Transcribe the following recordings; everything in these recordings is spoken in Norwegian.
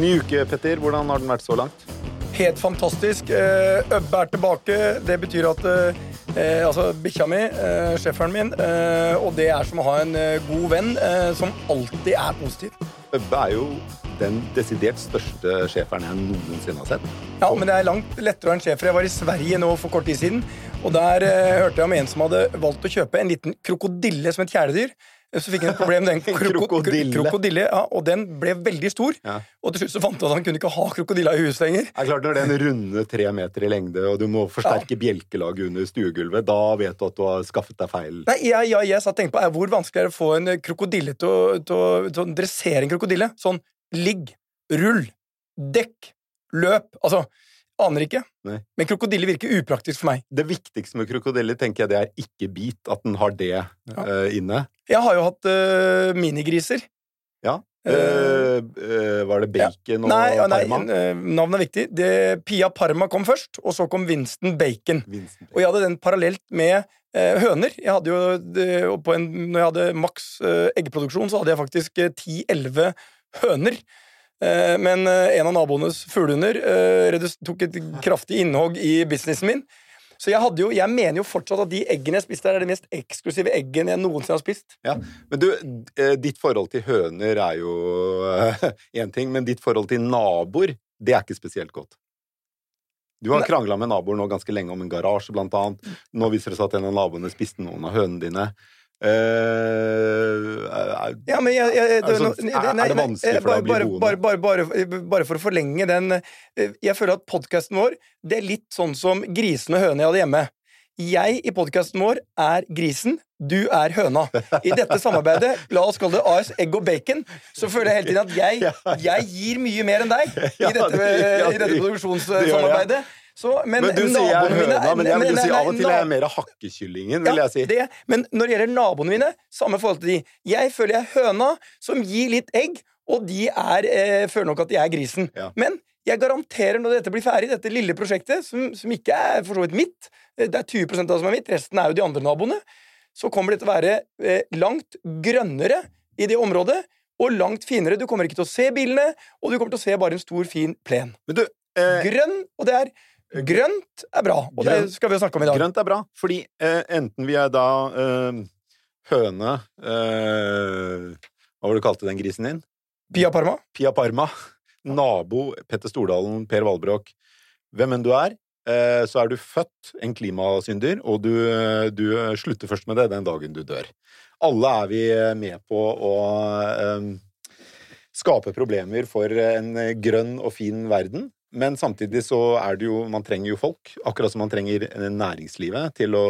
Ny uke, Petter. Hvordan har den vært så langt? Helt fantastisk. Eh, Øbbe er tilbake. Det betyr at eh, eh, Altså, bikkja mi, eh, schæferen min, eh, og det er som å ha en eh, god venn som alltid er positiv. Øbbe er jo den desidert største schæferen jeg noensinne har sett. Ja, men det er langt lettere å ha en schæfer. Jeg var i Sverige nå for kort tid siden, og der eh, hørte jeg om en som hadde valgt å kjøpe en liten krokodille som et kjæledyr. Så fikk han et problem den Krokodille. krokodille, ja, og den ble veldig stor. Ja. Og til slutt så fant han at han kunne ikke ha krokodilla i huset lenger. Det er klart Når den runder tre meter i lengde, og du må forsterke bjelkelaget under stuegulvet, da vet du at du har skaffet deg feil. Nei, jeg, ja, jeg satt og tenkte på er hvor vanskelig er det å få en krokodille til å, til å, til å dressere en krokodille. Sånn ligg, rull, dekk, løp. Altså, aner ikke. Nei. Men krokodille virker upraktisk for meg. Det viktigste med krokodille tenker jeg det er ikke bit, at den har det eh, inne. Jeg har jo hatt uh, minigriser. Ja. Uh, var det bacon og nei, ja, nei, parma? navnet er viktig. Det, Pia Parma kom først, og så kom Winston Bacon. Vincent Og jeg hadde den parallelt med høner. Jeg hadde jo, det- på en, når jeg hadde maks eggeproduksjon, så hadde jeg faktisk eh, 10-11 høner. Eh, men eh, en av naboenes fuglehunder eh, tok et kraftig innhogg i businessen min. Så jeg, jo, jeg mener jo fortsatt at de eggene jeg spiste, er de mest eksklusive eggene jeg noensinne har spist. Ja, Men du, ditt forhold til høner er jo én ting, men ditt forhold til naboer, det er ikke spesielt godt. Du har krangla med naboer nå ganske lenge om en garasje, blant annet. Nå viser det seg at en av naboene spiste noen av hønene dine. Er- det vanskelig for deg å bli bare, boende? bare, bare, bare, bare for å forlenge den eh, Jeg føler at podkasten vår Det er litt sånn som grisene og høna jeg hadde hjemme. Jeg i podkasten vår er grisen, du er høna. I dette samarbeidet, la oss kalle det AS Egg og Bacon, så føler jeg hele tiden at jeg, jeg gir mye mer enn deg i dette, i dette produksjonssamarbeidet. Så, men, Men du sier jeg er høna, mine men jeg vil si av og til er jeg er mer hakkekyllingen, vil ja, jeg si. Det, men når det gjelder naboene mine, samme forhold til de. Jeg føler jeg er høna som gir litt egg, og de er, eh, føler nok at de er grisen. Ja. Men jeg garanterer når dette blir ferdig, dette lille prosjektet, som, som ikke er for så vidt mitt, eh, det er 20% av det som er mitt, resten er jo de andre naboene, så kommer det til å være eh, langt grønnere i det området, og langt finere. Du kommer ikke til å se bilene, og du kommer til å se bare en stor, fin plen. Men du, eh, Grønn, og det er Grønt er bra, og det skal vi snakke om i dag. grønt er bra, fordi eh, enten vi er da eh, høne eh, Hva var det du kalte den grisen din? Pia Parma. Pia Parma, nabo Petter Stordalen, Per Valbrok, hvem enn du er, eh, så er du født en klimasynder, og du, du slutter først med det den dagen du dør. Alle er vi med på å eh, skape problemer for en grønn og fin verden, men samtidig så er det jo Man trenger jo folk, akkurat som man trenger næringslivet, til å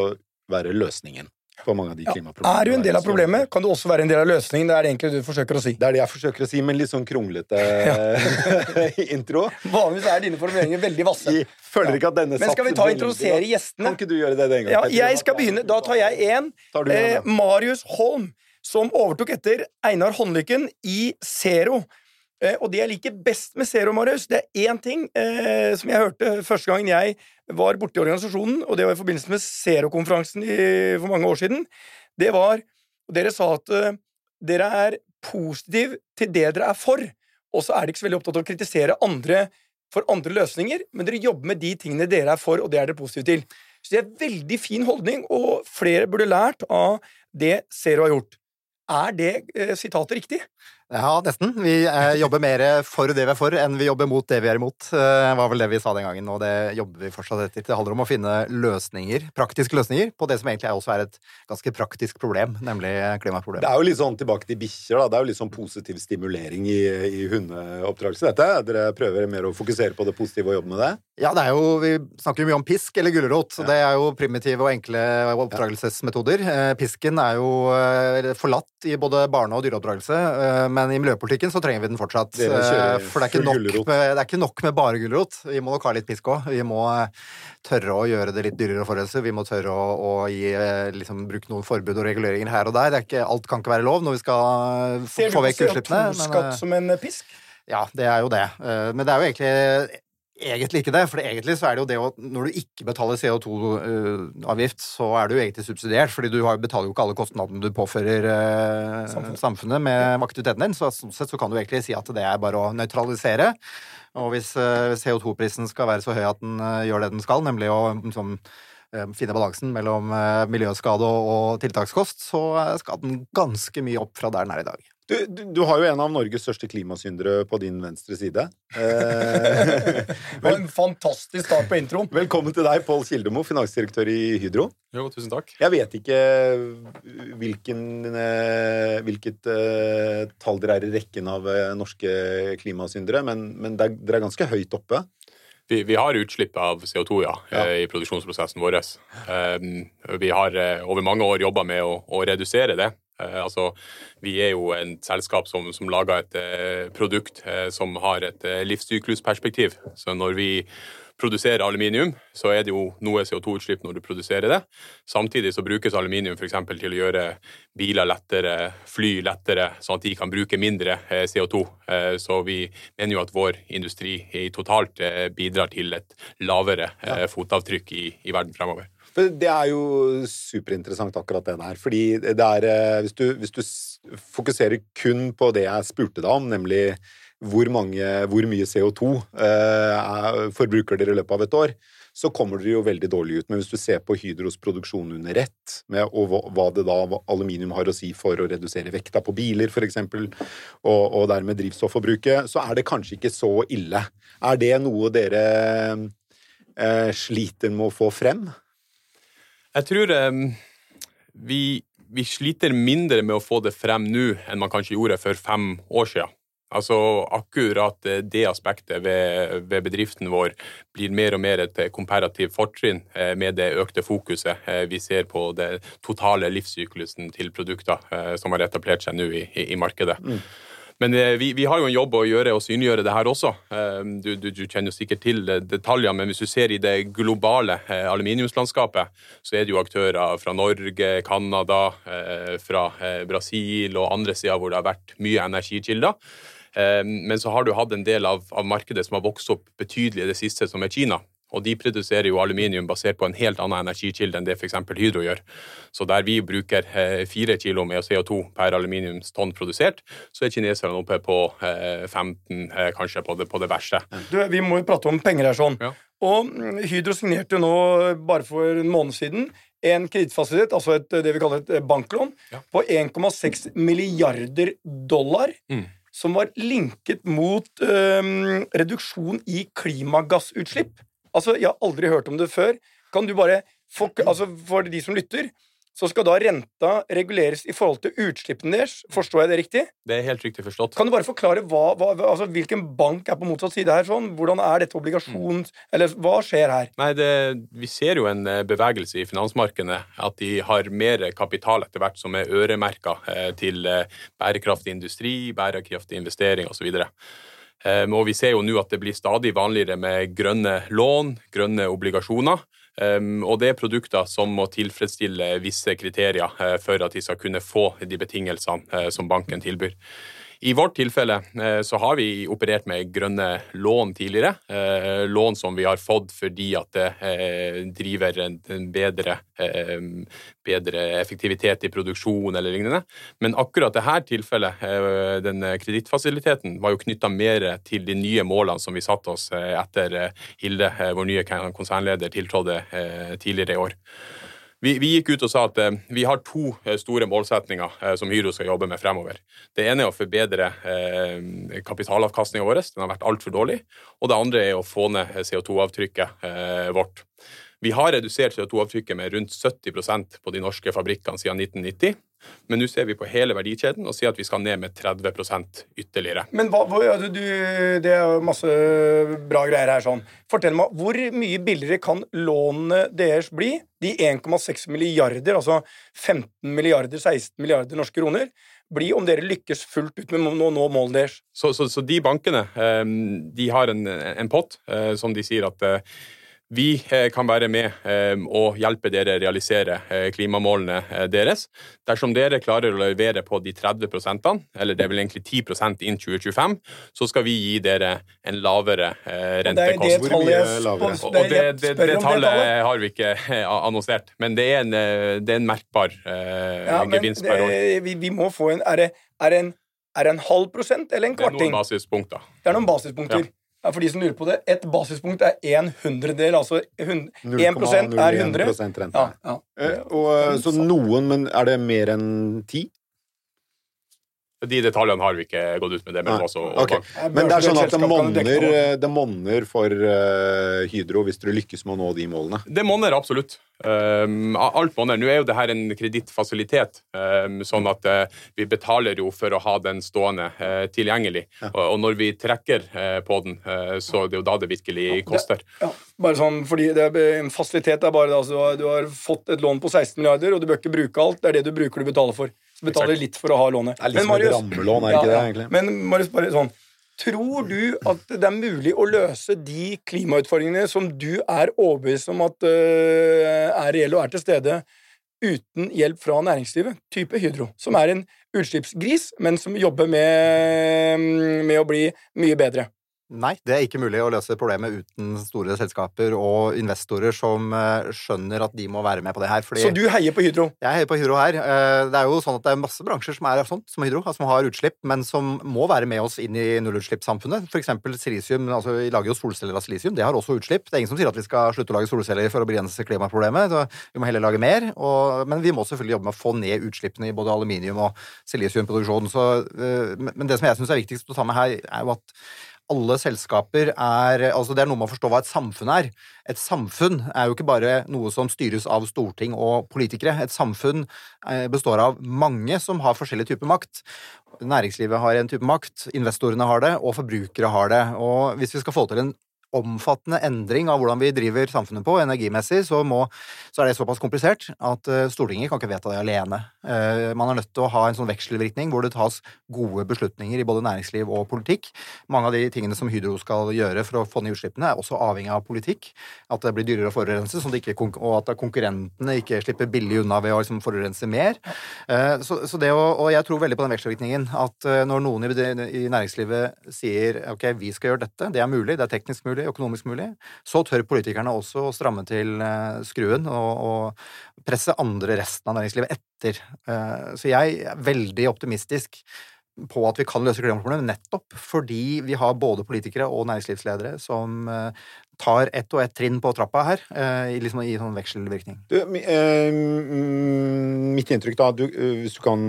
være løsningen for mange av de Ja, klimaproblemene. Er du en del av problemet, kan du også være en del av løsningen. Det er det egentlig du forsøker å si. Det er det jeg forsøker å si, med litt sånn kronglete intro. Vanligvis er dine formuleringer veldig vasse. Jeg føler ikke at denne Men skal vi ta og introdusere gjestene? Kan ikke du gjøre det den gang? Ja, jeg skal begynne. Da tar jeg én. En, Eh. Marius Holm, som overtok etter Einar Håndlykken i Zero. Eh, og det jeg liker best med Zero, Marius, det er én ting eh, som jeg hørte første gangen jeg var borte i organisasjonen, og det var i forbindelse med Zero-konferansen for mange år siden. Det var og Dere sa at uh, dere er positive til det dere er for, og så er dere ikke så veldig opptatt av å kritisere andre for andre løsninger, men dere jobber med de tingene dere er for, og det er dere positive til. Så det er en veldig fin holdning, og flere burde lært av det Zero har gjort. Er det eh, sitatet riktig? Ja, nesten. Vi eh, jobber mer for det vi er for, enn vi jobber mot det vi er imot. Eh, var vel det vi sa den gangen, og det jobber vi fortsatt etter. Det handler om å finne løsninger, praktiske løsninger, på det som egentlig også er et ganske praktisk problem, nemlig klimaproblemet. Det er jo litt sånn tilbake til bikkjer, da. Det er jo litt sånn positiv stimulering i, i hundeoppdragelse, dette. Dere prøver mer å fokusere på det positive og jobbe med det? Ja, det er jo, vi snakker jo mye om pisk eller gulrot. så Det er jo primitive og enkle oppdragelsesmetoder. Eh, pisken er jo forlatt i både barne- og dyreoppdragelse, eh, men i miljøpolitikken så trenger vi den fortsatt. Kjører For det er, ikke nok med, det er ikke nok med bare gulrot. Vi må nok ha litt pisk òg. Vi må tørre å gjøre det litt dyrere å forurense. Vi må tørre å, å gi, liksom, bruke noen forbud og reguleringer her og der. Det er ikke, alt kan ikke være lov når vi skal få, Ser du på vekk utslippene. men, CO2-skatt eh, som en eh, pisk? ja, det er jo det. Eh, Men det er jo egentlig egentlig ikke det. For egentlig så er det jo det å Når du ikke betaler CO2-avgift, så er du egentlig subsidiert, fordi du har, betaler jo ikke alle kostnadene du påfører eh, samfunnet. med aktiviteten din. Så sånn sett så kan du egentlig si at det er bare å nøytralisere. Og hvis eh, CO2-prisen skal være så høy at den eh, gjør det den skal, nemlig å liksom, eh, finne balansen mellom eh, miljøskade og, tiltakskost, så eh, skal den ganske mye opp fra der den er i dag. Du, du, du har jo en av Norges største klimasyndere på din venstre side. Eh, vel, en fantastisk start på introen. velkommen til deg, Pål Kildemo, finansdirektør i Hydro. Jo, tusen takk. Jeg vet ikke hvilken, eh, hvilket uh, tall dere er i rekken av eh, norske klimasyndere, men, men det er, dere er ganske høyt oppe. Vi, vi har utslipp av CO2 ja, Ja. eh, i produksjonsprosessen vår. Um, vi har eh, over mange år jobba med å, å redusere det. Eh, altså, vi er jo en selskap som, som lager et eh, produkt eh, som har et livssyklusperspektiv. Så når vi produserer aluminium, så er det jo noe CO2-utslipp når du produserer det. Samtidig så brukes aluminium f.eks. til å gjøre biler lettere, fly lettere, sånn at de kan bruke mindre eh, CO2. Eh, Så vi mener jo at vår industri i totalt bidrar til et lavere fotavtrykk i, i verden fremover. Det er jo superinteressant akkurat det der. Fordi det er eh, Hvis du, hvis du fokuserer kun på det jeg spurte deg om, nemlig hvor, mange, hvor mye CO2 eh, er- forbruker dere i løpet av et år, så kommer dere jo veldig dårlig ut. Men hvis du ser på Hydros produksjon under ett, med, og hva, det da aluminium har å si for å redusere vekta på biler, f.eks., og, og dermed drivstofforbruket, så er det kanskje ikke så ille. Er det noe dere eh, sliter med å få frem? Jeg tror um, vi, vi sliter mindre med å få det frem nå enn man kanskje gjorde for fem år siden. Altså Akkurat eh, det aspektet ved, ved bedriften vår blir mer og mer et eh, komparativt fortrinn eh, med det økte fokuset vi ser på det totale livssyklusen til produkter som har etablert seg nå i, i, i markedet. Men eh, vi, vi har jo en jobb å gjøre og synliggjøre det her også. Eh, Du, du, du kjenner jo sikkert til detaljer, detaljene, men hvis du ser i det globale eh, aluminiumslandskapet, så er det jo aktører fra Norge, Canada, eh, fra eh, Brasil og andre sider hvor det har vært mye energikilder. Eh, Men så har du hatt en del av, av markedet som har vokst opp betydelig i det siste, som er Kina. Og de produserer jo aluminium basert på en helt annen energikilde enn det f.eks. Hydro gjør. Så der vi bruker eh, fire kilo med CO2 per aluminiumstonn produsert, så er kineserne oppe på eh, 15, eh, kanskje på det, på det verste. Du, vi må jo prate om penger her sånn. Ja. Og mm, Hydro signerte jo nå, bare for en måned siden, en kredittfasilitet, altså et, det vi kaller et banklån, Ja. på 1,6 milliarder dollar. Mm. Som var linket mot øhm, reduksjon i klimagassutslipp. Altså, Jeg har aldri hørt om det før. Kan du bare, for, altså, for de som lytter, så skal da renta reguleres i forhold til utslippene deres. Forstår jeg det riktig? Det er helt riktig forstått. Kan du bare forklare hva, hva, altså, hvilken bank er på motsatt side her? sånn? Hvordan er dette obligasjon... Eller hva skjer her? Nei, det, Vi ser jo en eh, bevegelse i finansmarkedene. At de har mer kapital etter hvert som er øremerka eh, til eh, bærekraftig industri, bærekraftig investering osv. Um, og vi ser jo nå at det blir stadig vanligere med grønne lån, grønne obligasjoner. Um, og det er produkter som må tilfredsstille visse kriterier eh, for at de skal kunne få de betingelsene eh, som banken tilbyr. I vårt tilfelle eh, så har vi operert med grønne lån tidligere. Eh, Lån som vi har fått fordi at det eh, driver en bedre, bedre effektivitet i produksjon eller lignende. Men akkurat dette tilfellet, den kredittfasiliteten, var jo knytta mer til de nye målene som vi satte oss etter Hilde, vår nye konsernleder, tiltrådte tidligere i år. Vi, vi gikk ut og sa at eh, vi har to eh, store målsetninger eh, som Hydro skal jobbe med fremover. Det ene er å forbedre eh, kapitalavkastningen vår, den har vært altfor dårlig. Og det andre er å få ned CO2-avtrykket eh, vårt. Vi har redusert CO2-avtrykket med rundt 70% på de norske fabrikkene siden 1990. Men nå ser vi på hele verdikjeden og sier at vi skal ned med 30% ytterligere. Men hva, hva, du, du- det er jo masse bra greier her. sånn. Fortell meg, Hvor mye billigere kan lånene deres bli? De 1,6 milliarder, altså 15 milliarder, 16 milliarder norske kroner, bli om dere lykkes fullt ut med å nå målet deres? Så, så, så de bankene eh, de har en, en pott eh, som de sier at eh, vi eh, kan være med eh, og hjelpe dere realisere eh, klimamålene deres. Dersom dere klarer å levere på de 30% eller det er vel egentlig 10% innen 2025, så skal vi gi dere en lavere rentekost. Det er det tallet jeg spør- Og det, det, det tallet har vi ikke annonsert, men det er en, det er en merkbar Ja, gevinst per år. vi, vi må få en Er det, er det en er det en halv prosent eller en kvarting? Det er noen basispunkter. Det er noen basispunkter. Ja, for de som lurer på det, Et basispunkt er en hundredel, altså 1 prosent er 100. Ja, ja. Eh, og, eh, så noen, men er det mer enn ti? De detaljene har vi ikke gått ut med. det, men også, og okay. Men det er sånn at det monner, for uh, Hydro hvis dere lykkes med å nå de målene. Det monner absolutt. Um, alt monner. Nå er jo det her en kredittfasilitet, um, sånn at uh, vi betaler jo for å ha den stående uh, tilgjengelig. Og, og når vi trekker på den, så det er jo da det virkelig koster. Ja, bare sånn, fordi det er, En fasilitet er bare det, altså, du har- du har fått et lån på 16 milliarder, og du bør ikke bruke alt. Det er det du bruker du betaler for. Så betaler litt for å ha lånet. Det er litt som et rammelån, er ikke ikke det, egentlig? Men Marius, bare sånn Tror du at det er mulig å løse de klimautfordringene som du er overbevist om at uh, er reelle og er til stede, uten hjelp fra næringslivet? Type Hydro, som er en utslippsgris, men som jobber med, med å bli mye bedre. Nei, det er ikke mulig å løse problemet uten store selskaper og investorer som eh, skjønner at de må være med på det her. Så du heier på Hydro? jeg heier på Hydro her. Eh, Det er jo sånn at det er masse bransjer som er sånn, som Hydro, som har utslipp, men som må være med oss inn i nullutslippssamfunnet. For eksempel silisium. Altså, vi lager jo solceller av silisium. Det har også utslipp. Det er ingen som sier at vi skal slutte å lage solceller for å begrense klimaproblemet. Så vi må heller lage mer. Og, men vi må selvfølgelig jobbe med å få ned utslippene i både aluminium og silisiumproduksjon. Så, eh, men det som jeg syns er viktigst å ta med her, er jo at alle selskaper er Altså, det er noe med å forstå hva et samfunn er. Et samfunn er jo ikke bare noe som styres av storting og politikere. Et samfunn eh, består av mange som har forskjellig type makt. Næringslivet har en type makt, investorene har det, og forbrukere har det. Og hvis vi skal få til en omfattende endring av hvordan vi driver samfunnet på, energimessig, så, må, så er det såpass komplisert at eh, Stortinget kan ikke vedta det alene. Eh, man er nødt til å ha en sånn vekselvirkning hvor det tas gode beslutninger i både næringsliv og politikk. Mange av de tingene som Hydro skal gjøre for å få ned utslippene, er også avhengig av politikk. At det blir dyrere å forurense, sånn og at konkurrentene ikke slipper billig unna ved å liksom forurense mer. Eh, Så, så det å, og jeg tror veldig på den vekselvirkningen. At når noen i, i næringslivet sier ok, vi skal gjøre dette, det er mulig, det er teknisk mulig, økonomisk mulig, så tør politikerne også å stramme til eh, skruen og, og presse andre resten av næringslivet etter. Eh, Så jeg er veldig optimistisk på at vi kan løse klimaproblemet, nettopp fordi vi har både politikere og næringslivsledere som eh, tar ett og ett trinn på trappa her, liksom i sånn vekselvirkning. Du, mitt inntrykk, da, du, hvis du kan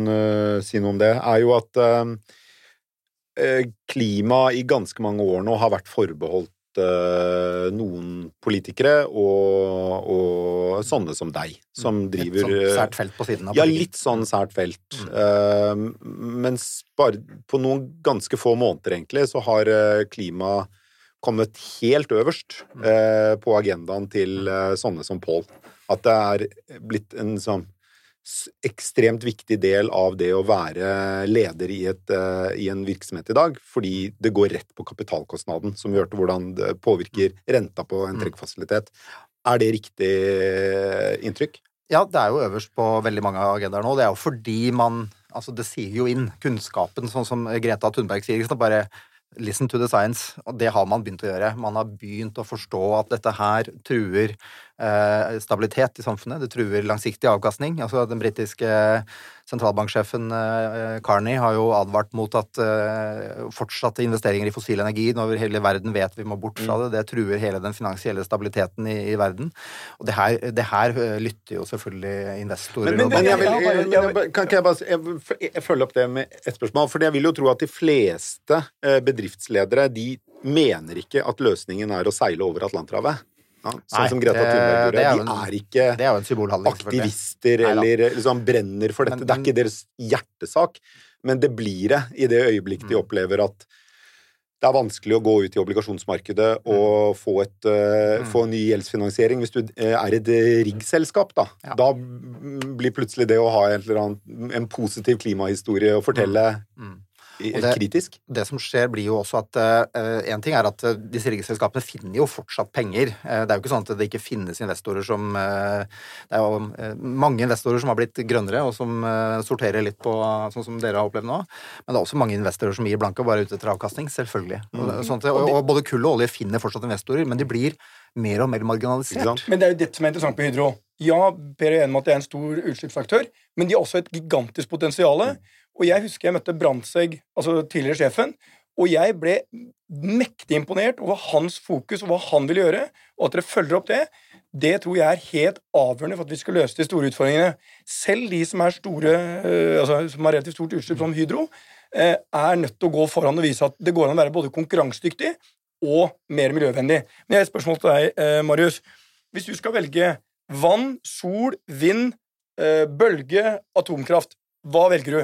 si noe om det, er jo at klima i ganske mange år nå har vært forbeholdt eh, noen politikere og, og sånne som deg, som driver Et sånt eh, sært felt på siden av Ja, litt sånn sært felt. Eh, mens bare på noen ganske få måneder, egentlig, så har eh, klima kommet helt øverst eh, på agendaen til eh, sånne som Pål. At det er blitt en sånn ekstremt viktig del av det å være leder i, et, eh, i en virksomhet i dag, fordi det går rett på kapitalkostnaden, som gjør hørte hvordan det påvirker renta på en trekkfasilitet. Er det riktig eh, inntrykk? Ja, det er jo øverst på veldig mange agendaer nå. Det er jo fordi man Altså, det sier jo inn kunnskapen, sånn som Greta Thunberg sier. Liksom. Bare listen to the science. Og det har man begynt å gjøre. Man har begynt å forstå at dette her truer stabilitet i samfunnet. Det truer langsiktig avkastning. Altså Den britiske sentralbanksjefen eh, Carney har jo advart mot at eh, fortsatte investeringer i fossil energi når hele verden vet vi må bort fra det, det truer hele den finansielle stabiliteten i, i verden. Og det her, det her eh, lytter jo selvfølgelig investorer Men- men- Men jeg vil, jeg, ja, kan ikke jeg bare jeg, følge opp det med et spørsmål? For jeg vil jo tro at de fleste eh, bedriftsledere de mener ikke at løsningen er å seile over Atlanterhavet. Ja, sånn Nei, som Greta Thunberg er gjorde. De er ikke Det er aktivister Nei, eller liksom brenner for dette. Men- det er ikke deres hjertesak, men det blir det i det øyeblikket Mm. de opplever at det er vanskelig å gå ut i obligasjonsmarkedet og få, et, uh, Mm. få en ny gjeldsfinansiering. Hvis du uh, er et eh, riggselskap, da, Ja. da blir plutselig det å ha en, annen, en positiv klimahistorie å fortelle Mm. Og det- kritisk. det som skjer, blir jo også at Én ting er at eh, disse riggeselskapene finner jo fortsatt penger. Uh, det er jo ikke sånn at det ikke finnes investorer som uh, Det er jo eh, mange investorer som har blitt grønnere, og som eh, sorterer litt på sånn som dere har opplevd nå. Men det er også mange investorer som gir blanke og bare er ute etter avkastning. Selvfølgelig. Og, sånt, og, og både kull og olje finner fortsatt investorer, men de blir mer og mer marginalisert. Men det er jo dette som er interessant på Hydro. Ja, Per er enig med at det er en stor utslippsaktør, men de har også et gigantisk potensial. Og jeg husker jeg møtte Brandtzæg, altså tidligere sjefen, og jeg ble mektig imponert over hans fokus og hva han ville gjøre, og at dere følger opp det. Det tror jeg er helt avgjørende for at vi skal løse de store utfordringene. Selv de som er store, eh, altså som har relativt stort utslipp, som Hydro, eh, er nødt til å gå foran og vise at det går an å være både konkurransedyktig og mer miljøvennlig. Men jeg har et spørsmål til deg, eh, Marius. Hvis du skal velge vann, sol, vind, eh, bølge, atomkraft, hva velger du?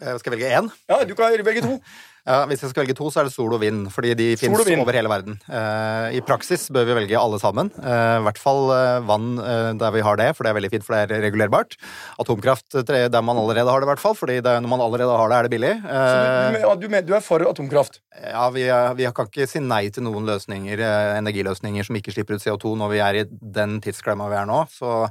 Jeg Skal velge én? Ja, du kan velge to. Ja, Hvis jeg skal velge to, så er det sol og vind, fordi de fins over hele verden. Uh, I praksis bør vi velge alle sammen. Uh, I hvert fall uh, vann der vi har det, for det er veldig fint, for det er regulerbart. Atomkraft der man allerede har det, i hvert fall, fordi det, når man allerede har det, er det billig. Så du, du, du, er for atomkraft. ja, vi, er- vi kan ikke si nei til noen løsninger, energiløsninger som ikke slipper ut CO2 når vi er i den tidsklemma vi er nå. Så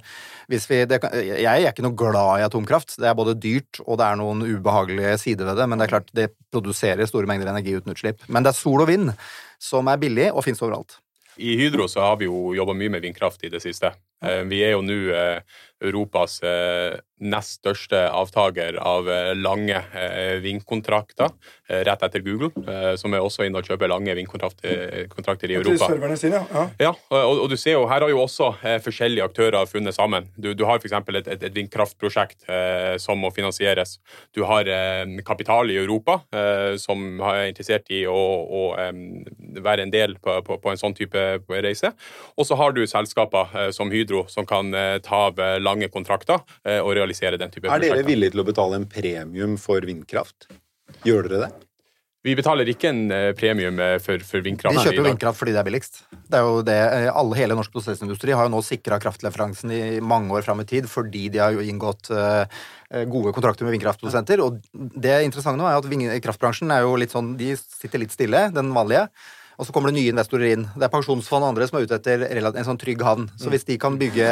hvis vi, det, jeg er ikke noe glad i atomkraft. Det er både dyrt og det er noen ubehagelige sider ved det, men det er klart det produserer store mengder energi uten utslipp. Men det er sol og vind som er billig og fins overalt. I Hydro så har vi jo jobba mye med vindkraft i det siste. Eh, Vi er jo nå eh, Europas eh, nest største avtaker av eh, lange eh, vindkontrakter, rett etter Google, som er også inne og kjøper lange vindkontrakter i Europa. sine, ja. Ja, og, og du ser jo, her har jo også forskjellige aktører funnet sammen. Du, du har f.eks. Et, et, et vindkraftprosjekt eh, som må finansieres. Du har eh, kapital i Europa eh, som er interessert i å, å være en del på, på, på en sånn type reise. Og så har du selskaper som Hydro som kan ta av lange kontrakter eh, og realisere den type Er dere prosjekter. villige til å betale en premium for vindkraft? Gjør dere det? Vi betaler ikke en eh, premium eh, for, for vindkraft. Vi kjøper vindkraft fordi det er billigst. Det er jo det, alle, Hele norsk prosessindustri har jo nå sikra kraftleveransen i mange år fram i tid fordi de har jo inngått gode kontrakter med vindkraftprodusenter. Og det interessante nå er at kraftbransjen er jo litt sånn, de sitter litt stille, den vanlige. Og så kommer det nye investorer inn. Det er pensjonsfond og andre som er ute etter en sånn trygg havn. Så hvis de kan bygge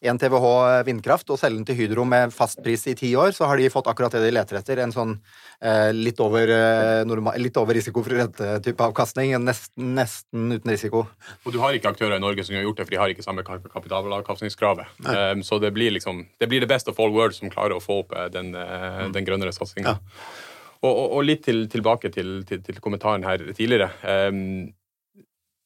1 TWh vindkraft og selge den til Hydro med fast pris i ti år, så har de fått akkurat det de leter etter. En sånn eh, litt, over, eh, normal, litt over risikofri rentetype avkastning. Nesten, nesten uten risiko. Og du har ikke aktører i Norge som har gjort det, for de har ikke samme kap- kapitalavkastningskravet. Um, så det blir liksom Det blir det best of all world som klarer å få opp eh, den, eh, den grønnere satsinga. Og, og, og litt til, tilbake til, til, til kommentaren her tidligere. Um,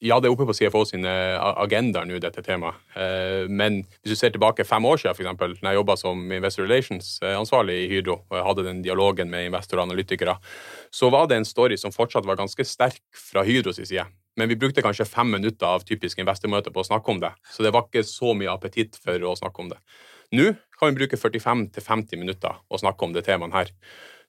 ja, det er oppe på CFO sine agendaer nå, dette temaet. Eh, Men hvis du ser tilbake fem år siden, eksempel, når jeg jobba som Investor Relations-ansvarlig i Hydro, og jeg hadde den dialogen med investorer og analytikere, så var det en story som fortsatt var ganske sterk fra Hydros side. Men vi brukte kanskje fem minutter av typiske investormøter på å snakke om det. Så det var ikke så mye appetitt for å snakke om det. Nå kan vi bruke 45-50 minutter å snakke om det temaet her.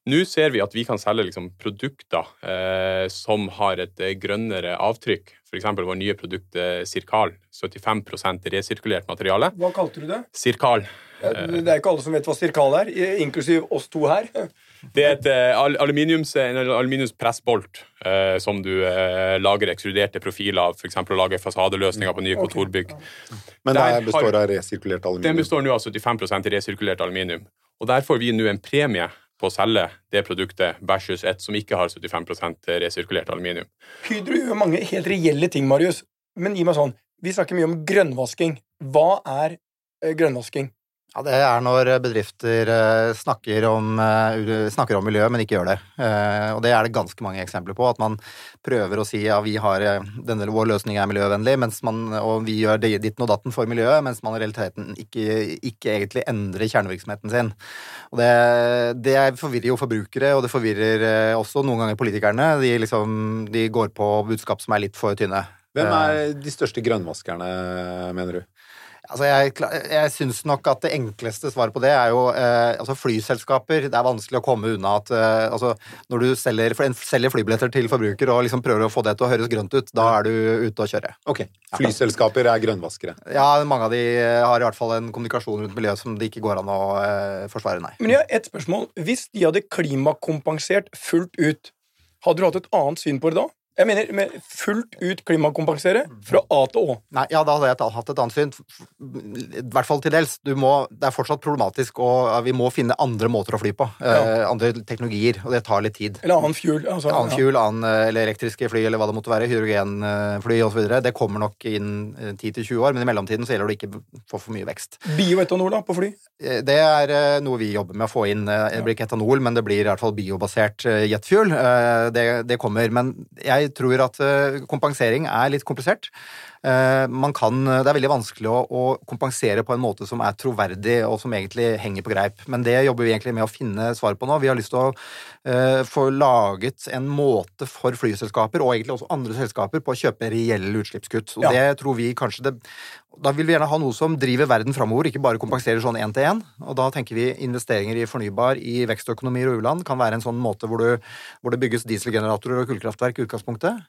Nå ser vi at vi kan selge liksom produkter eh, som har et eh, grønnere avtrykk. F.eks. vår nye produkt eh, Sirkal. 75% resirkulert materiale. Hva kalte du det? Sirkal. Ja, Det er ikke alle som vet hva sirkal er, inklusiv oss to her. Det er et eh, aluminiums, en aluminiumspressbolt eh, som du eh, lager ekskluderte profiler av, f.eks. å lage fasadeløsninger på nye kontorbygg. Men det det har- består av resirkulert Den aluminium. består nå av 75% resirkulert aluminium. Og Der får vi nå en premie på å selge det produktet versus et som ikke har 75% resirkulert aluminium. Hydro gjør mange helt reelle ting, Marius. Men gi meg sånn Vi snakker mye om grønnvasking. Hva er eh, grønnvasking? Ja, Det er når bedrifter eh, snakker om, eh, snakker om miljø, men ikke gjør det. Eh, Og det er det ganske mange eksempler på. At man prøver å si ja, vi har, denne, vår løsning er miljøvennlig, mens man, og vi gjør ditten og datten for miljøet, mens man i realiteten ikke, ikke egentlig endrer kjernevirksomheten sin. Og det, det forvirrer jo forbrukere, og det forvirrer også noen ganger politikerne. De, liksom, de går på budskap som er litt for tynne. Hvem er de største grønnvaskerne, mener du? Altså jeg jeg syns nok at det enkleste svaret på det er jo eh, altså flyselskaper. Det er vanskelig å komme unna at eh, altså når du selger, selger flybilletter til forbruker og liksom prøver å få det til å høres grønt ut, da er du ute å kjøre. Ok, Flyselskaper er grønnvaskere. Ja, mange av de eh, har i hvert fall en kommunikasjon rundt miljøet som det ikke går an å eh, forsvare, nei. Men jeg har ett spørsmål. Hvis de hadde klimakompensert fullt ut, hadde du hatt et annet syn på det da? Jeg mener med fullt ut klimakompensere fra A til Å. Nei, ja, da hadde jeg hatt et annet syn. I hvert fall til dels. Du må, det er fortsatt problematisk, og eh, vi må finne andre måter å fly på. Eh, andre teknologier, og det tar litt tid. Eller annen fuel. Altså, Annen ja. fuel, annen, eh, eller elektriske fly, eller hva det måtte være, hydrogenfly osv. Det kommer nok inn eh, 10-20 år, men i mellomtiden så gjelder det ikke få for mye vekst. Bioetanol da, på fly. Eh, Det er eh, noe vi jobber med å få inn. Eh, Det blir ikke etanol, men det blir i hvert fall biobasert eh, jetfuel. Eh, Det, det kommer. Men jeg tror at eh, kompensering er litt komplisert. Eh, Man kan, det er veldig vanskelig å, å kompensere på en måte som er troverdig, og som egentlig henger på greip. Men det jobber vi egentlig med å finne svar på nå. Vi har lyst til å eh, få laget en måte for flyselskaper, og egentlig også andre selskaper, på å kjøpe reelle utslippskutt. Og Ja. det tror vi kanskje det Da vil vi gjerne ha noe som driver verden framover, ikke bare kompenserer sånn én til én. Og da tenker vi investeringer i fornybar, i vekstøkonomier og u-land kan være en sånn måte hvor, du, hvor det bygges dieselgeneratorer og kullkraftverk i utgangspunktet.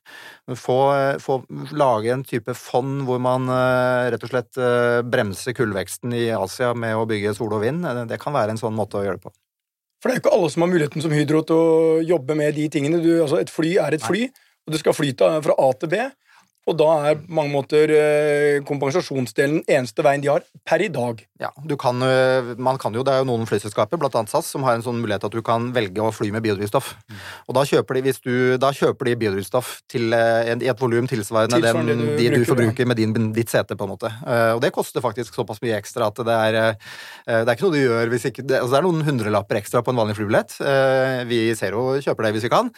Få, få lage en type fond hvor man eh, rett og slett eh, bremser kullveksten i Asia med å bygge sol og vind. Eh, Det kan være en sånn måte å gjøre det på. For det er jo ikke alle som har muligheten som Hydro til å jobbe med de tingene. Du, altså et fly er et fly, og det skal flyte fra A til B. Og da er på mange måter eh, kompensasjonsdelen eneste veien de har per i dag. Ja, du kan, øh, man kan jo, Det er jo noen flyselskaper, bl.a. SAS, som har en sånn mulighet at du kan velge å fly med biodrivstoff. Og da kjøper de, hvis du, da kjøper de biodrivstoff til, eh, i et volum tilsvarende Tilsvarende den, du de du bruker, forbruker med din, ditt sete. på en måte. Eh, Og det koster faktisk såpass mye ekstra at det er, eh, det er ikke noe du gjør hvis ikke det, altså det er noen hundrelapper ekstra på en vanlig flybillett. Eh, Vi ser jo kjøper det hvis vi kan.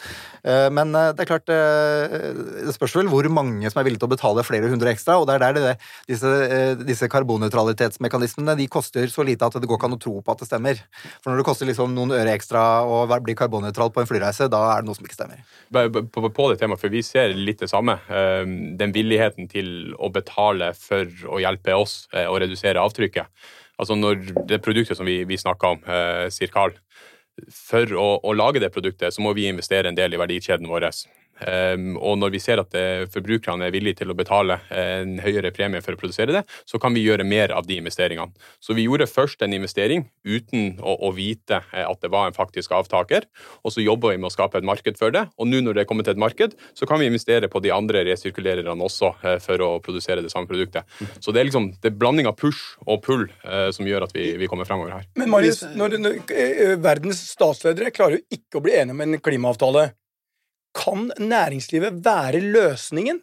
Eh, Men eh, det er klart eh, Det spørs vel hvor mange som er villig til å betale flere hundre ekstra, og det er der det, disse, eh, disse karbonnøytralitetsmekanismene de koster så lite at det går ikke an å tro på at det stemmer. For når det koster liksom noen øre ekstra å bli karbonnøytral på en flyreise, da er det noe som ikke stemmer. På, det temaet, for vi ser litt det samme. Eh, Den villigheten til å betale for å hjelpe oss eh, å redusere avtrykket. Altså når det produktet som vi, vi snakka om, eh, Sirkal, for å, å lage det produktet, så må vi investere en del i verdikjeden vår. Um, og når vi ser at eh, forbrukerne er villige til å betale en høyere premie for å produsere det, så kan vi gjøre mer av de investeringene. Så vi gjorde først en investering uten å, å vite eh, at det var en faktisk avtaker, og så jobber vi med å skape et marked for det. Og nå når det er kommet til et marked, så kan vi investere på de andre resirkulererne også eh, for å produsere det samme produktet. Så det er liksom det er blanding av push og pull som gjør at vi, vi kommer fremover her. Men Marius, når, når verdens statsledere klarer jo ikke å bli enige om en klimaavtale, kan næringslivet være løsningen?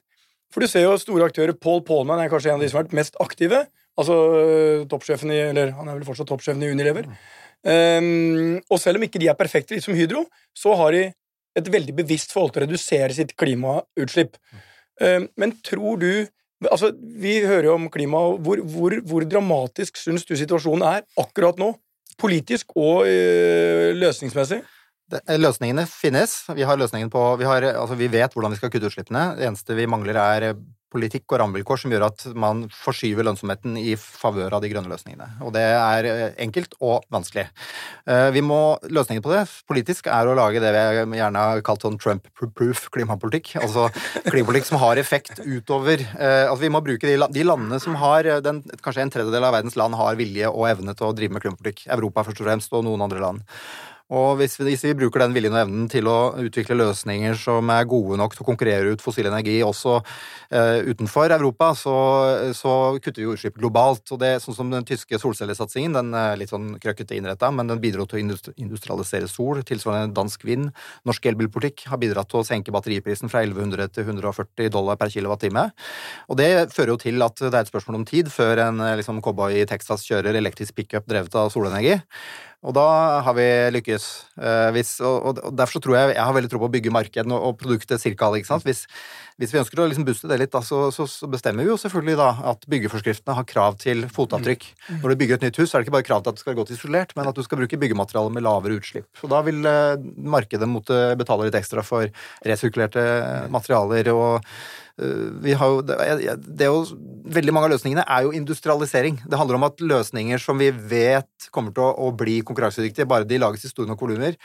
For du ser jo store aktører. Paul Paulman er kanskje en av de som har vært mest aktive. Altså øh, toppsjefen i Eller han er vel fortsatt toppsjefen i Unilever. Um, og selv om ikke de er perfekte, litt som Hydro, så har de et veldig bevisst forhold til å redusere sitt klimautslipp. Um, men tror du Altså, Vi hører jo om klima. Hvor, hvor, hvor dramatisk syns du situasjonen er akkurat nå? Politisk og øh, løsningsmessig? Eh, løsningene finnes. Vi har løsningen på vi, har, altså vi vet hvordan vi skal kutte utslippene. Det eneste vi mangler, er eh, politikk og rammevilkår som gjør at man forskyver lønnsomheten i favør av de grønne løsningene. Og det er eh, enkelt og vanskelig. Vi må, Løsningen på det politisk er å lage det vi gjerne har kalt sånn Trump-proof klimapolitikk. Altså klimapolitikk som har effekt utover Altså vi må bruke de, de landene som har den, Kanskje en tredjedel av verdens land har vilje og evne til å drive med klimapolitikk. Europa først og fremst, og noen andre land. Og hvis vi, hvis vi bruker den viljen og evnen til å utvikle løsninger som er gode nok til å konkurrere ut fossil energi også eh, utenfor Europa, så, så kutter vi utslipp globalt. Og det sånn som den tyske solcellesatsingen, den er litt sånn krøkkete innretta, men den bidro til å industrialisere sol, tilsvarende dansk vind. Norsk elbilpolitikk har bidratt til å senke batteriprisen fra 1100 til 140 dollar per kilowattime. Og det fører jo til at det er et spørsmål om tid før en eh, liksom, cowboy i Texas kjører elektrisk pickup drevet av solenergi. Og da har vi lykkes. Eh, hvis, og, og Derfor så tror jeg jeg har veldig tro på å bygge markedet og, produktet cirka ikke sant? Hvis, hvis vi ønsker å liksom booste det litt, da, så, så, så bestemmer vi jo selvfølgelig da at byggeforskriftene har krav til fotavtrykk. Når du bygger et nytt hus, så er det ikke bare krav til at det skal gå til isolert, men at du skal bruke byggematerialer med lavere utslipp. Så da vil eh, markedet måtte betale litt ekstra for resirkulerte materialer og eh, vi har jo, det er jo, veldig mange av løsningene er jo industrialisering. Det handler om at løsninger som vi vet kommer til å, å bli konkurransedyktige, bare de lages i store nok volumer.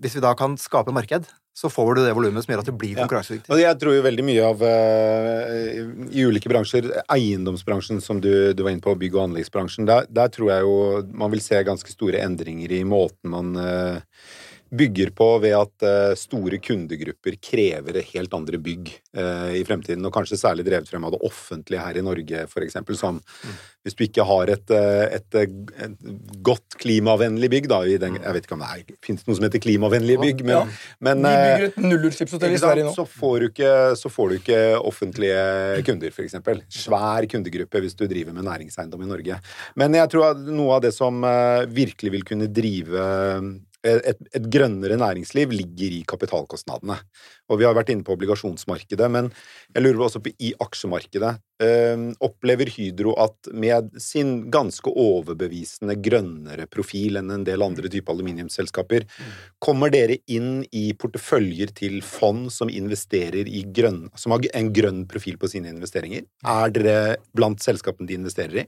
Hvis vi da kan skape marked, så får du det volumet som gjør at det blir Ja. konkurransedyktig. Og jeg tror jo veldig mye av uh, I ulike bransjer, eiendomsbransjen som du, du var inne på, bygg- og anleggsbransjen, der, der tror jeg jo man vil se ganske store endringer i måten man eh, bygger på ved at eh, store kundegrupper krever helt andre bygg eh, i fremtiden, og kanskje særlig drevet frem av det offentlige her i Norge, f.eks. Som hvis du ikke har et, eh, et, et godt klimavennlig bygg, da i den, Jeg vet ikke om det er, noe som heter klimavennlige bygg, men, Ja. men Vi eh, bygger et nullutslippshotell i? Sverige nå. Så får du ikke, så får du ikke offentlige kunder, f.eks. Svær kundegruppe hvis du driver med næringseiendom i Norge. Men jeg tror at noe av det som virkelig vil kunne drive et, et grønnere næringsliv, ligger i kapitalkostnadene. Og vi har vært inne på obligasjonsmarkedet, men jeg lurer også på i aksjemarkedet. Eh, opplever Hydro at med sin ganske overbevisende grønnere profil enn en del andre typer aluminiumsselskaper, Kommer dere inn i porteføljer til fond som investerer i grønn, som har en grønn profil på sine investeringer? Er dere blant selskapene de investerer i?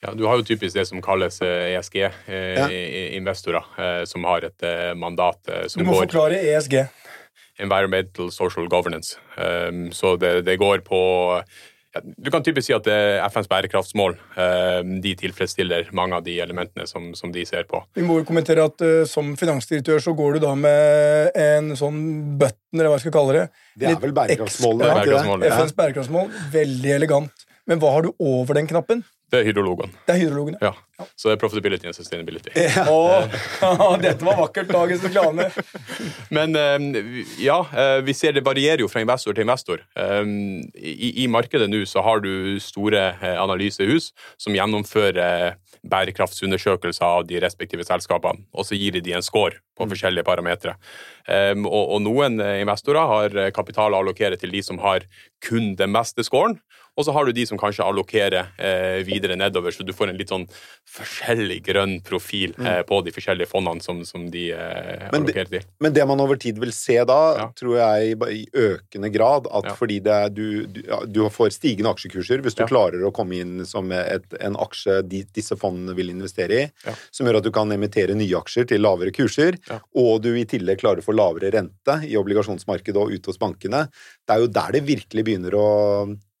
Ja, Du har jo typisk det som kalles eh, ESG-investorer, ja. som har et mandat som går Du må går forklare E ESG. Environmental Social Governance. Um, så det, det går på ja, Du kan typisk si at det er FNs bærekraftsmål um, de tilfredsstiller mange av de elementene som, som de ser på. Vi må jo kommentere at eh, som finansdirektør så går du da med en sånn button, eller hva jeg skal kalle det. Det er vel bærekraftsmålene? Ja? Bærekraftsmål, ja. FNs bærekraftsmål. Veldig elegant. Men hva har du over den knappen? Det er hydrologen. Det er hydrologene. Ja. Så det er profitability and sustainability. Åh, dette var vakkert. Dagens reklame. Men eh, ja, eh, vi ser det varierer jo fra investor til investor. Eh, I, i markedet nå så har du store eh, analysehus som gjennomfører bærekraftsundersøkelser av de respektive selskapene, og så gir de de en score på forskjellige parametere. Um, og, og noen eh, investorer har eh, kapital å allokere til de som har kun den beste scoren, og så har du de som kanskje allokerer eh, videre nedover, så du får en litt sånn forskjellig grønn profil eh, på de forskjellige fondene som, som de eh, Men allokerer til. Men det man over tid vil se da, Ja. tror jeg i- økende grad, at Ja. fordi det er, du, du, du får stigende aksjekurser hvis du Ja. klarer å komme inn som et, en aksje de, disse fondene vil investere i, som gjør at du kan emittere nye aksjer til lavere kurser, Ja. og du i tillegg klarer å få lavere rente i obligasjonsmarkedet og ute hos bankene. Det er jo der det virkelig begynner å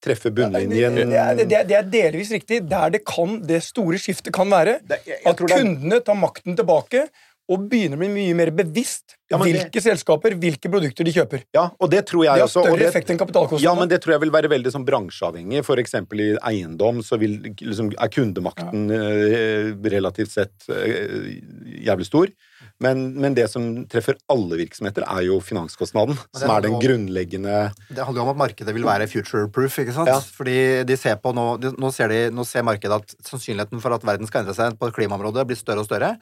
treffe bunnlinjen. Det er, det, er, det er delvis riktig. Der det, kan, det store skiftet kan være jeg- jeg at det kundene tar makten tilbake og begynner å bli mye mer bevisst Ja, det- hvilke selskaper, hvilke produkter de kjøper. Ja, og det tror Det jeg har også. og større det- effekt enn kapitalkostnadene. Ja, men det tror jeg vil være veldig sånn bransjeavhengig. For eksempel i eiendom så vil, liksom, er kundemakten eh, relativt sett eh, jævlig stor. Men, men det som treffer alle virksomheter, er jo finanskostnaden. Som er den om- grunnleggende Det handler jo om at markedet vil være future-proof. ikke sant? Ja. Fordi de ser på nå, de, nå, ser de, nå ser markedet at sannsynligheten for at verden skal endre seg på klimaområdet, blir større og større.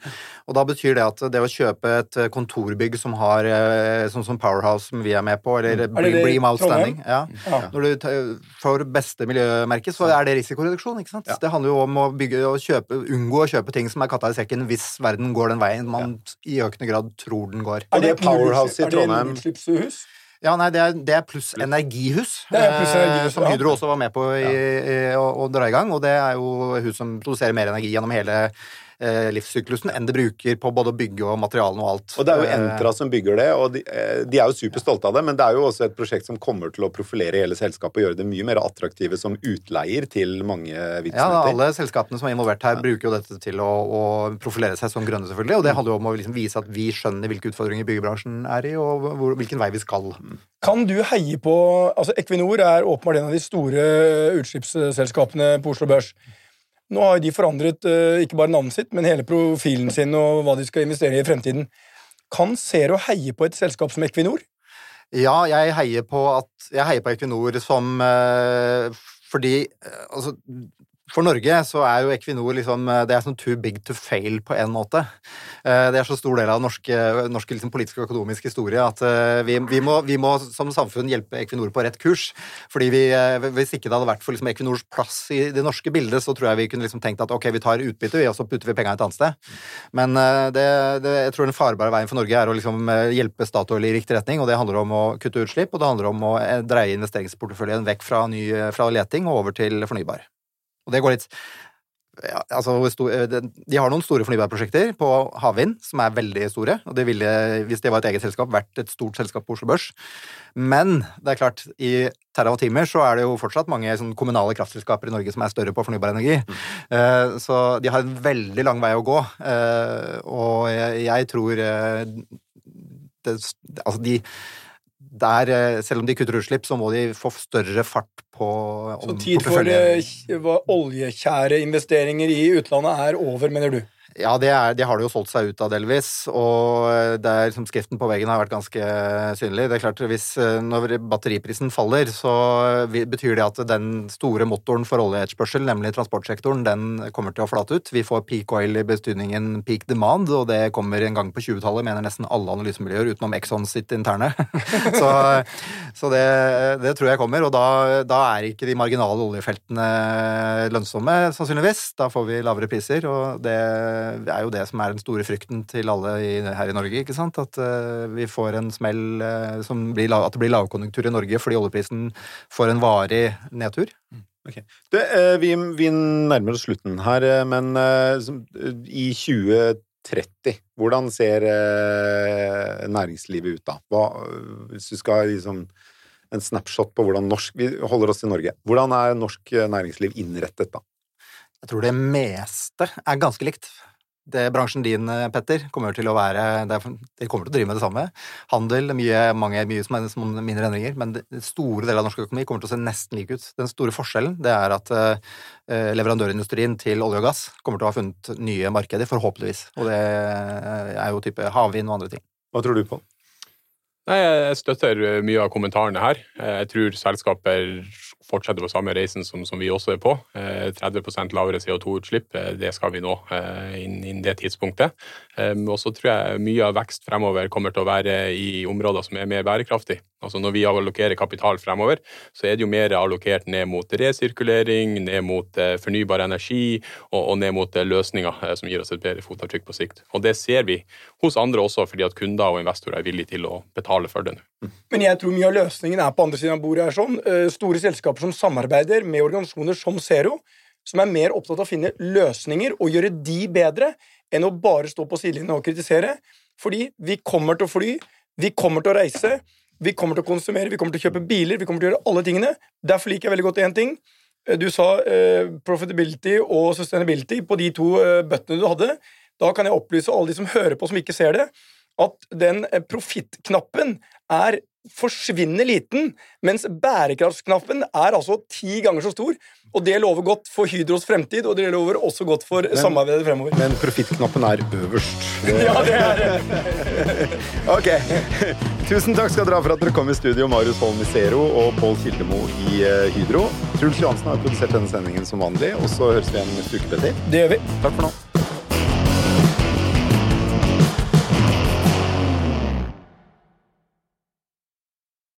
Og da betyr det at det å kjøpe et eh, kontorbygg som har eh, sånn som Powerhouse, som vi er med på, eller Mm. Er Bream Outstanding ja. Ja. Når du får beste miljømerke, så er det risikoreduksjon. ikke sant? Ja. Det handler jo om å bygge og kjøpe, unngå å kjøpe ting som er katta i sekken hvis verden går den veien man i økende grad tror den går. Er det et Powerhouse i Trondheim- nullutslippshus? Ja, nei, det er, det er pluss energihus. Det er pluss energihus, eh, som. Hydro også var med på i, i, å, å dra i gang. Og det er jo hus som produserer mer energi gjennom hele eh, livssyklusen enn det bruker på både å bygge og materialene og alt. Og det er jo Eh, Entra som bygger det, og de, eh, de er jo superstolte av det, men det er jo også et prosjekt som kommer til å profilere hele selskapet og gjøre det mye mer attraktive som utleier til mange Ja, alle selskapene som er involvert her, bruker jo dette til å, å profilere seg som grønne, selvfølgelig. Og det handler jo om å liksom vise at vi skjønner hvilke utfordringer byggebransjen er i, og hvor, hvilken vei vi skal. Kan du heie på altså Equinor er åpenbart en av de store utslippsselskapene på Oslo Børs. Nå har jo de forandret eh, ikke bare navnet sitt, men hele profilen sin og hva de skal investere i i fremtiden. Kan Zero heie på et selskap som Equinor? Ja, jeg heier på at Jeg heier på Equinor som eh, Fordi eh, altså for Norge så er jo Equinor liksom Det er sånn too big to fail på en måte. Eh, Det er så stor del av norsk, norske liksom politisk og økonomisk historie at eh, vi, vi, må, vi må som samfunn hjelpe Equinor på rett kurs. Fordi vi, eh, Hvis ikke det hadde vært for liksom Equinors plass i det norske bildet, så tror jeg vi kunne liksom tenkt at ok, vi tar utbytte, og så putter vi penga et annet sted. Men eh, det, det, jeg tror den farbare veien for Norge er å liksom eh, hjelpe Statoil i riktig retning, og det handler om å kutte utslipp, og det handler om å eh, dreie investeringsporteføljen vekk fra, ny, fra leting og over til fornybar. Og det går litt ja, altså, eh, De har noen store fornybarprosjekter på havvind som er veldig store. og det ville, Hvis det var et eget selskap, vært et stort selskap på Oslo Børs. Men det er klart, i terawattimer så er det jo fortsatt mange sånn, kommunale kraftselskaper i Norge som er større på fornybar energi. Eh, så de har en veldig lang vei å gå. Uh, og jeg, jeg tror uh, det, Altså, de der, eh, selv om de kutter utslipp, så må de få større fart på Så om tid for eh, oljekjære investeringer i utlandet er over, mener du? Ja, det, er, det har det jo solgt seg ut av delvis, og det er, som skriften på veggen har vært ganske synlig. Det er klart, hvis eh, Når batteriprisen faller, så betyr det at den store motoren for oljeetterspørsel, nemlig transportsektoren, den kommer til å flate ut. Vi får peak oil i betydningen peak demand, og det kommer en gang på 20-tallet, mener nesten alle analysemiljøer utenom Exxon sitt interne. så så det, det tror jeg kommer, og da, da er ikke de marginale oljefeltene lønnsomme, sannsynligvis. Da får vi lavere priser, og det er jo det som er den store frykten til alle i, her i Norge, ikke sant? At eh, vi får en smell eh, som blir, at det blir lavkonjunktur i Norge fordi oljeprisen får en varig nedtur. Du, eh, vi, vi nærmer oss slutten her, men i 2030, hvordan ser næringslivet ut da? Hva, hvis du skal liksom en snapshot på hvordan norsk Vi holder oss til Norge. Hvordan er norsk næringsliv innrettet da? Jeg tror det meste er ganske likt. Det Bransjen din, eh, Petter, kommer til å være det er- De kommer til å drive med det samme. Handel, mye, mange, mye som er som mindre endringer, men det store deler av norsk økonomi kommer til å se nesten lik ut. Den store forskjellen det er at uh, leverandørindustrien til olje og gass kommer til å ha funnet nye markeder, forhåpentligvis. Og det er jo type havvind og andre ting. Hva tror du på? Nei, Jeg støtter mye av kommentarene her. Jeg tror selskaper fortsetter på samme reisen som, som vi også er på. Eh, 30% lavere CO2-utslipp, eh, det skal vi nå eh, innen det tidspunktet. Eh, Og så tror jeg mye av vekst fremover kommer til å være i områder som er mer bærekraftige. Altså Når vi allokerer kapital fremover, så er det jo mer allokert ned mot resirkulering, ned mot eh, fornybar energi og, og ned mot eh, løsninger eh, som gir oss et bedre fotavtrykk på sikt. Og det ser vi hos andre også, fordi at kunder og investorer er villige til å betale for det. Men jeg tror mye av løsningen er på andre siden av bordet. her sånn. Eh, Store selskaper som samarbeider med organisasjoner som Zero, som er mer opptatt av å finne løsninger og gjøre de bedre, enn å bare stå på sidelinjen og kritisere. Fordi vi kommer til å fly, vi kommer til å reise, vi kommer til å konsumere, vi kommer til å kjøpe biler, vi kommer til å gjøre alle tingene. Derfor liker jeg veldig godt én ting. Du sa eh, profitability og sustainability på de to eh, bøttene du hadde. Da kan jeg opplyse alle de som hører på, som ikke ser det, at den eh, profittknappen er forsvinner liten, mens bærekraftsknappen er altså ti ganger så stor. Og det lover godt for Hydros fremtid, og det lover også godt for samarbeidet fremover. Men profittknappen er øverst. Ja, det er det. Ok. Tusen takk skal dere ha for at dere kom i studio, Marius Holm i Zero og Pål Kildemo i eh, Hydro. Truls Johansen har produsert denne sendingen som vanlig, og så høres vi igjen neste uke, Petter. Det gjør vi. Takk for nå.